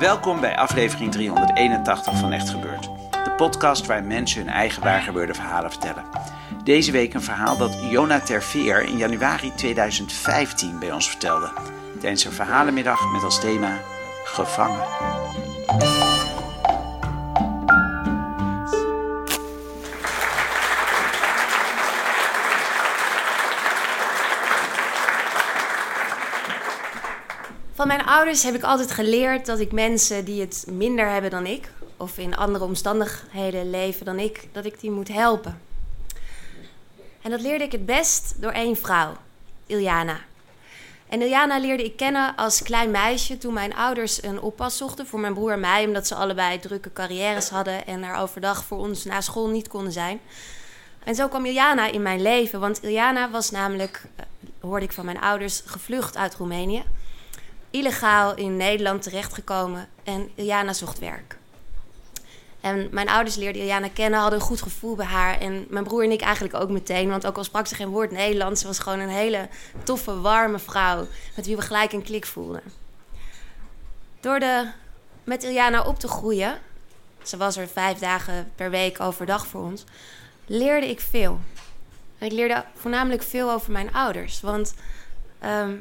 Welkom bij aflevering 381 van Echt Gebeurd. De podcast waar mensen hun eigen waargebeurde verhalen vertellen. Deze week een verhaal dat Jona Terveer in januari 2015 bij ons vertelde. Tijdens een verhalenmiddag met als thema Gevangen. Van mijn ouders heb ik altijd geleerd dat ik mensen die het minder hebben dan ik, of in andere omstandigheden leven dan ik, dat ik die moet helpen. En dat leerde ik het best door één vrouw, Iljana. En Iljana leerde ik kennen als klein meisje toen mijn ouders een oppas zochten voor mijn broer en mij, omdat ze allebei drukke carrières hadden en er overdag voor ons na school niet konden zijn. En zo kwam Iljana in mijn leven, want Iljana was namelijk, eh, hoorde ik van mijn ouders, gevlucht uit Roemenië illegaal in Nederland terechtgekomen en Iljana zocht werk. En mijn ouders leerden Iljana kennen, hadden een goed gevoel bij haar. En mijn broer en ik eigenlijk ook meteen. Want ook al sprak ze geen woord Nederlands, ze was gewoon een hele toffe, warme vrouw. Met wie we gelijk een klik voelden. Door de, met Iljana op te groeien, ze was er vijf dagen per week overdag voor ons, leerde ik veel. En ik leerde voornamelijk veel over mijn ouders. Want ehm,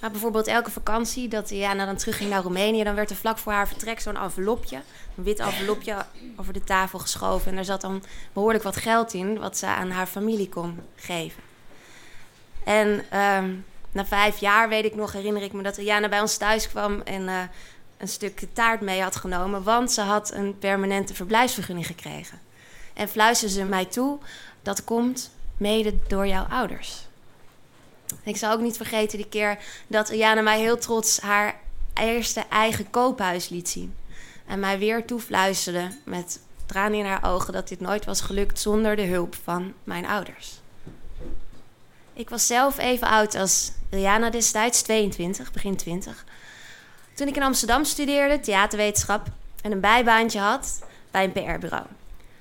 maar bijvoorbeeld elke vakantie dat Jana dan terugging naar Roemenië, dan werd er vlak voor haar vertrek zo'n envelopje, een wit envelopje over de tafel geschoven. En daar zat dan behoorlijk wat geld in, wat ze aan haar familie kon geven. En ehm, na vijf jaar, weet ik nog, herinner ik me dat Jana bij ons thuis kwam en eh, een stuk taart mee had genomen, want ze had een permanente verblijfsvergunning gekregen. En fluisterde ze mij toe, dat komt mede door jouw ouders. Ik zal ook niet vergeten die keer dat Jana mij heel trots haar eerste eigen koophuis liet zien. En mij weer toefluisterde met tranen in haar ogen dat dit nooit was gelukt zonder de hulp van mijn ouders. Ik was zelf even oud als Iljana destijds, 22, begin 20. Toen ik in Amsterdam studeerde, theaterwetenschap, en een bijbaantje had bij een PR-bureau.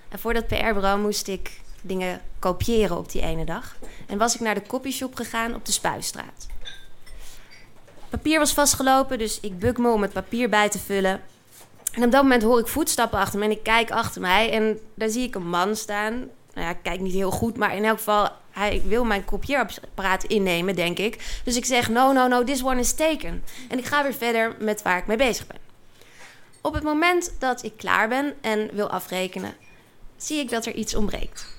En voor dat PR-bureau moest ik dingen kopiëren op die ene dag. En was ik naar de copyshop gegaan op de Spuistraat. Papier was vastgelopen, dus ik buk me om het papier bij te vullen. En op dat moment hoor ik voetstappen achter me en ik kijk achter mij en daar zie ik een man staan. Nou ja, ik kijk niet heel goed, maar in elk geval, hij wil mijn kopieerapparaat innemen, denk ik. Dus ik zeg, no, no, no, this one is taken. En ik ga weer verder met waar ik mee bezig ben. Op het moment dat ik klaar ben en wil afrekenen, zie ik dat er iets ontbreekt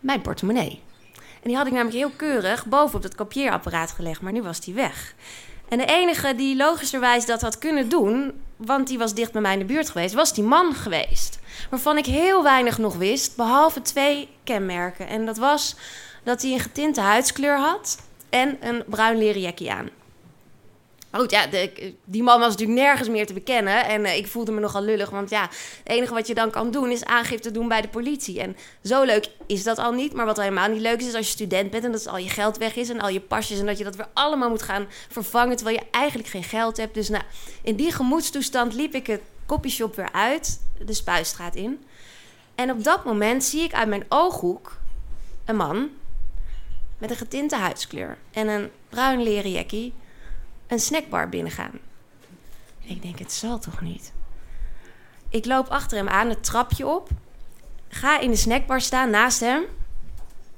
mijn portemonnee. En die had ik namelijk heel keurig bovenop het kopieerapparaat gelegd, maar nu was die weg. En de enige die logischerwijs dat had kunnen doen, want die was dicht bij mij in de buurt geweest, was die man geweest. Waarvan ik heel weinig nog wist, behalve twee kenmerken. En dat was dat hij een getinte huidskleur had en een bruin leren jackie aan. Maar goed, ja, die man was natuurlijk nergens meer te bekennen. En uh, ik voelde me nogal lullig. Want ja, het enige wat je dan kan doen is aangifte doen bij de politie. En zo leuk is dat al niet. Maar wat helemaal niet leuk is, is als je student bent en dat al je geld weg is en al je pasjes. En dat je dat weer allemaal moet gaan vervangen terwijl je eigenlijk geen geld hebt. Dus nou, in die gemoedstoestand liep ik het copyshop weer uit, de Spuistraat in. En op dat moment zie ik uit mijn ooghoek een man met een getinte huidskleur en een bruin leren jackie een snackbar binnengaan. Ik denk, het zal toch niet? Ik loop achter hem aan, het trapje op. Ga in de snackbar staan naast hem.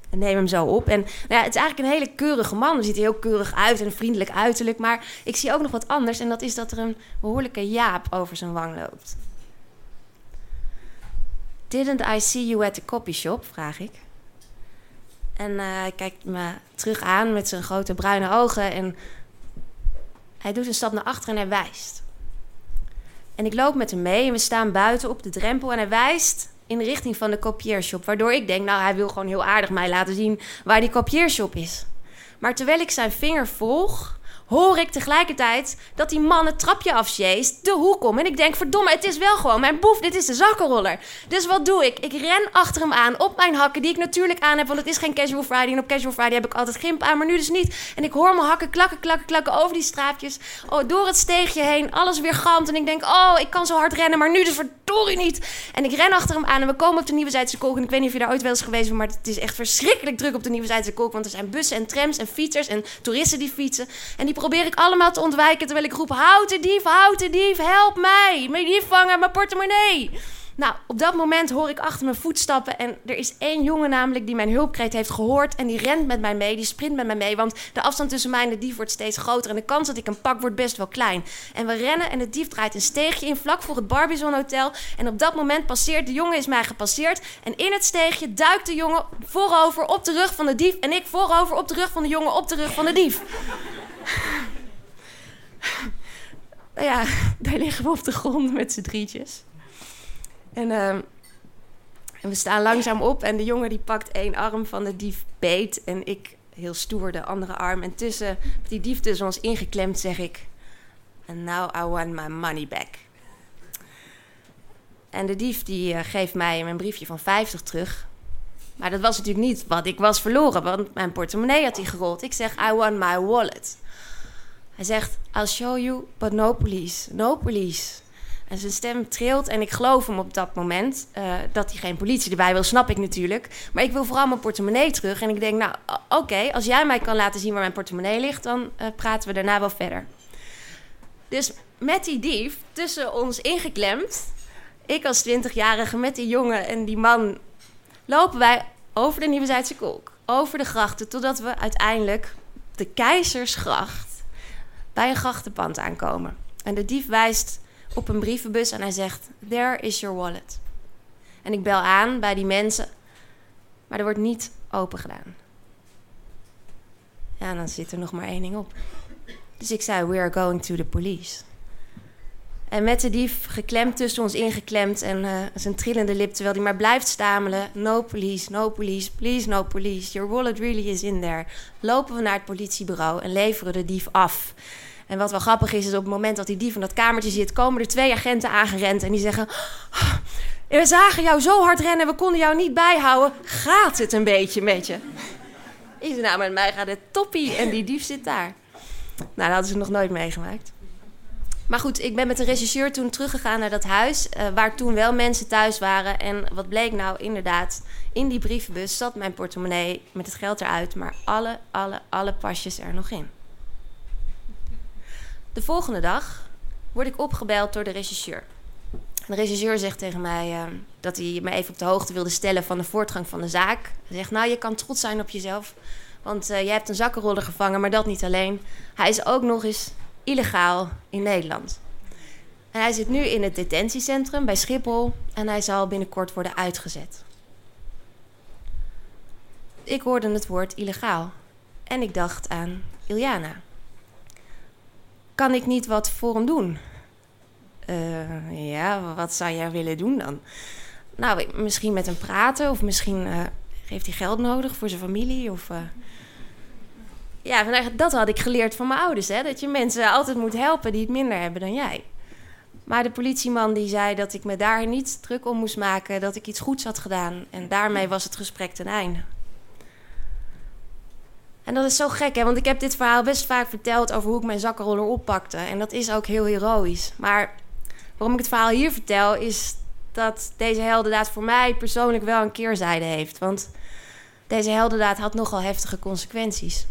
En neem hem zo op. En nou ja, het is eigenlijk een hele keurige man. Hij ziet er heel keurig uit en vriendelijk uiterlijk. Maar ik zie ook nog wat anders. En dat is dat er een behoorlijke jaap over zijn wang loopt. Didn't I see you at the coffee shop? Vraag ik. En uh, hij kijkt me terug aan met zijn grote bruine ogen. En hij doet een stap naar achter en hij wijst. En ik loop met hem mee en we staan buiten op de drempel en hij wijst in de richting van de kopieershop. Waardoor ik denk, nou, hij wil gewoon heel aardig mij laten zien waar die kopieershop is. Maar terwijl ik zijn vinger volg, hoor ik tegelijkertijd dat die man het trapje afsjeest, de hoek om. En ik denk, verdomme, het is wel gewoon mijn boef, dit is de zakkenroller. Dus wat doe ik? Ik ren achter hem aan op mijn hakken, die ik natuurlijk aan heb, want het is geen casual Friday. En op casual Friday heb ik altijd gimp aan, maar nu dus niet. En ik hoor mijn hakken klakken, klakken, klakken over die straatjes, oh, door het steegje heen, alles weer galmt. En ik denk, oh, ik kan zo hard rennen, maar nu dus verdorie niet. En ik ren achter hem aan en we komen op de Nieuwe Zijdse Kolk. En ik weet niet of je daar ooit wel eens geweest bent, maar het is echt verschrikkelijk druk op de Nieuwe Zijdse Kolk. Want er zijn bussen en trams en fietsers en toeristen die fietsen. En die probeer ik allemaal te ontwijken terwijl ik roep: Houd de dief, houd de dief, help mij! Mijn dief vangen, mijn portemonnee! Nou, op dat moment hoor ik achter mijn voetstappen. En er is één jongen namelijk die mijn hulpkreet heeft gehoord. En die rent met mij mee, die sprint met mij mee. Want de afstand tussen mij en de dief wordt steeds groter. En de kans dat ik hem pak wordt best wel klein. En we rennen en de dief draait een steegje in vlak voor het Barbizon Hotel. En op dat moment passeert de jongen, is mij gepasseerd. En in het steegje duikt de jongen voorover op de rug van de dief. En ik voorover op de rug van de jongen op de rug van de dief. nou ja, daar liggen we op de grond met z'n drietjes. En, ehm, en, we staan langzaam op en de jongen die pakt één arm van de dief beet. En ik heel stoer de andere arm. En tussen die dief tussen ons ingeklemd zeg ik... And now I want my money back. En de dief die uh, geeft mij mijn briefje van 50 terug. Maar dat was natuurlijk niet wat ik was verloren, want mijn portemonnee had hij gerold. Ik zeg, I want my wallet. Hij zegt, I'll show you, but no police, no police. En zijn stem trilt en ik geloof hem op dat moment. Uh, dat hij geen politie erbij wil, snap ik natuurlijk. Maar ik wil vooral mijn portemonnee terug. En ik denk, nou oké, als jij mij kan laten zien waar mijn portemonnee ligt... dan uh, praten we daarna wel verder. Dus met die dief tussen ons ingeklemd... ik als 20-jarige met die jongen en die man... lopen wij over de Nieuwe Zijdse Kolk. Over de grachten, totdat we uiteindelijk de Keizersgracht bij een grachtenpand aankomen. En de dief wijst op een brievenbus en hij zegt: There is your wallet. En ik bel aan bij die mensen, maar er wordt niet open gedaan. Ja, dan zit er nog maar één ding op. Dus ik zei: We are going to the police. En met de dief geklemd tussen ons ingeklemd en zijn trillende lip, terwijl hij maar blijft stamelen: No police, no police, please no police. Your wallet really is in there. Lopen we naar het politiebureau en leveren de dief af. En wat wel grappig is, is op het moment dat die dief in dat kamertje zit, komen er twee agenten aangerend en die zeggen: oh, We zagen jou zo hard rennen, we konden jou niet bijhouden. Gaat het een beetje met je? Zei: Nou, met mij gaat het toppie en die dief zit daar. Nou, dat hadden ze nog nooit meegemaakt. Maar goed, ik ben met de regisseur toen teruggegaan naar dat huis, uh, waar toen wel mensen thuis waren. En wat bleek nou inderdaad, in die brievenbus zat mijn portemonnee met het geld eruit, maar alle, alle, alle pasjes er nog in. De volgende dag word ik opgebeld door de regisseur. De regisseur zegt tegen mij uh, dat hij me even op de hoogte wilde stellen van de voortgang van de zaak. Hij zegt, nou, je kan trots zijn op jezelf. Want uh, je hebt een zakkenroller gevangen, maar dat niet alleen. Hij is ook nog eens illegaal in Nederland. En hij zit nu in het detentiecentrum bij Schiphol en hij zal binnenkort worden uitgezet. Ik hoorde het woord illegaal en ik dacht aan Iljana. Kan ik niet wat voor hem doen? Uh, ja, wat zou jij willen doen dan? Nou, misschien met hem praten of misschien uh, heeft hij geld nodig voor zijn familie of... Uh, ja, dat had ik geleerd van mijn ouders. Hè? Dat je mensen altijd moet helpen die het minder hebben dan jij. Maar de politieman die zei dat ik me daar niet druk om moest maken, dat ik iets goeds had gedaan. En daarmee was het gesprek ten einde. En dat is zo gek, hè? want ik heb dit verhaal best vaak verteld over hoe ik mijn zakkenroller oppakte. En dat is ook heel heroïs. Maar waarom ik het verhaal hier vertel, is dat deze heldendaad voor mij persoonlijk wel een keerzijde heeft. Want deze heldendaad had nogal heftige consequenties.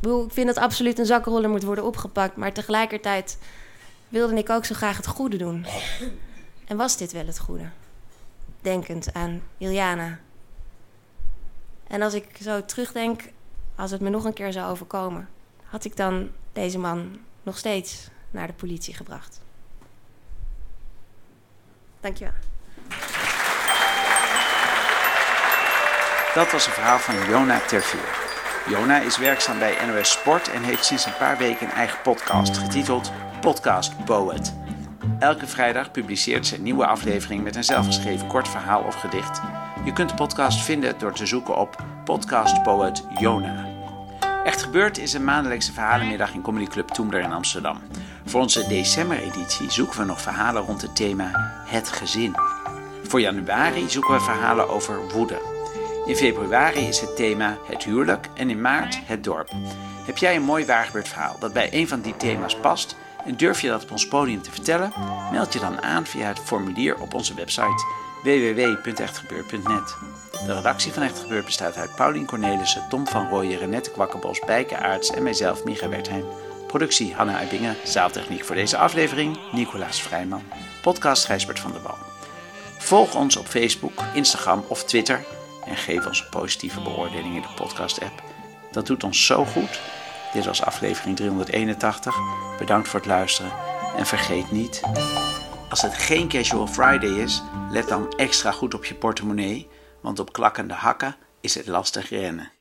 Ik vind dat absoluut een zakkenroller moet worden opgepakt. Maar tegelijkertijd wilde ik ook zo graag het goede doen. En was dit wel het goede? Denkend aan Iljana. En als ik zo terugdenk, als het me nog een keer zou overkomen, had ik dan deze man nog steeds naar de politie gebracht. Dankjewel. Dat was een verhaal van Jona Terveer. Jona is werkzaam bij NOS Sport en heeft sinds een paar weken een eigen podcast getiteld Podcast Poet. Elke vrijdag publiceert ze een nieuwe aflevering met een zelfgeschreven kort verhaal of gedicht. Je kunt de podcast vinden door te zoeken op Podcast Poet Jona. Echt Gebeurd is een maandelijkse verhalenmiddag in Comedy Club Toemler in Amsterdam. Voor onze decembereditie zoeken we nog verhalen rond het thema het gezin. Voor januari zoeken we verhalen over woede. In februari is het thema het huwelijk en in maart het dorp. Heb jij een mooi waargebeurd verhaal dat bij een van die thema's past en durf je dat op ons podium te vertellen? Meld je dan aan via het formulier op onze website www.echtgebeurd.net. De redactie van Echt Gebeurd bestaat uit Paulien Cornelissen, Tom van Rooyen, Renette Kwakkenbos, Bijke Aarts en mijzelf, Micha Wertheim. Productie Hanna Uibingen, zaaltechniek voor deze aflevering Nicolaas Vrijman, podcast Gijsbert van der Wal. Volg ons op Facebook, Instagram of Twitter en geef ons een positieve beoordeling in de podcast-app. Dat doet ons zo goed. Dit was aflevering 381. Bedankt voor het luisteren en vergeet niet, als het geen Casual Friday is, let dan extra goed op je portemonnee, want op klakkende hakken is het lastig rennen.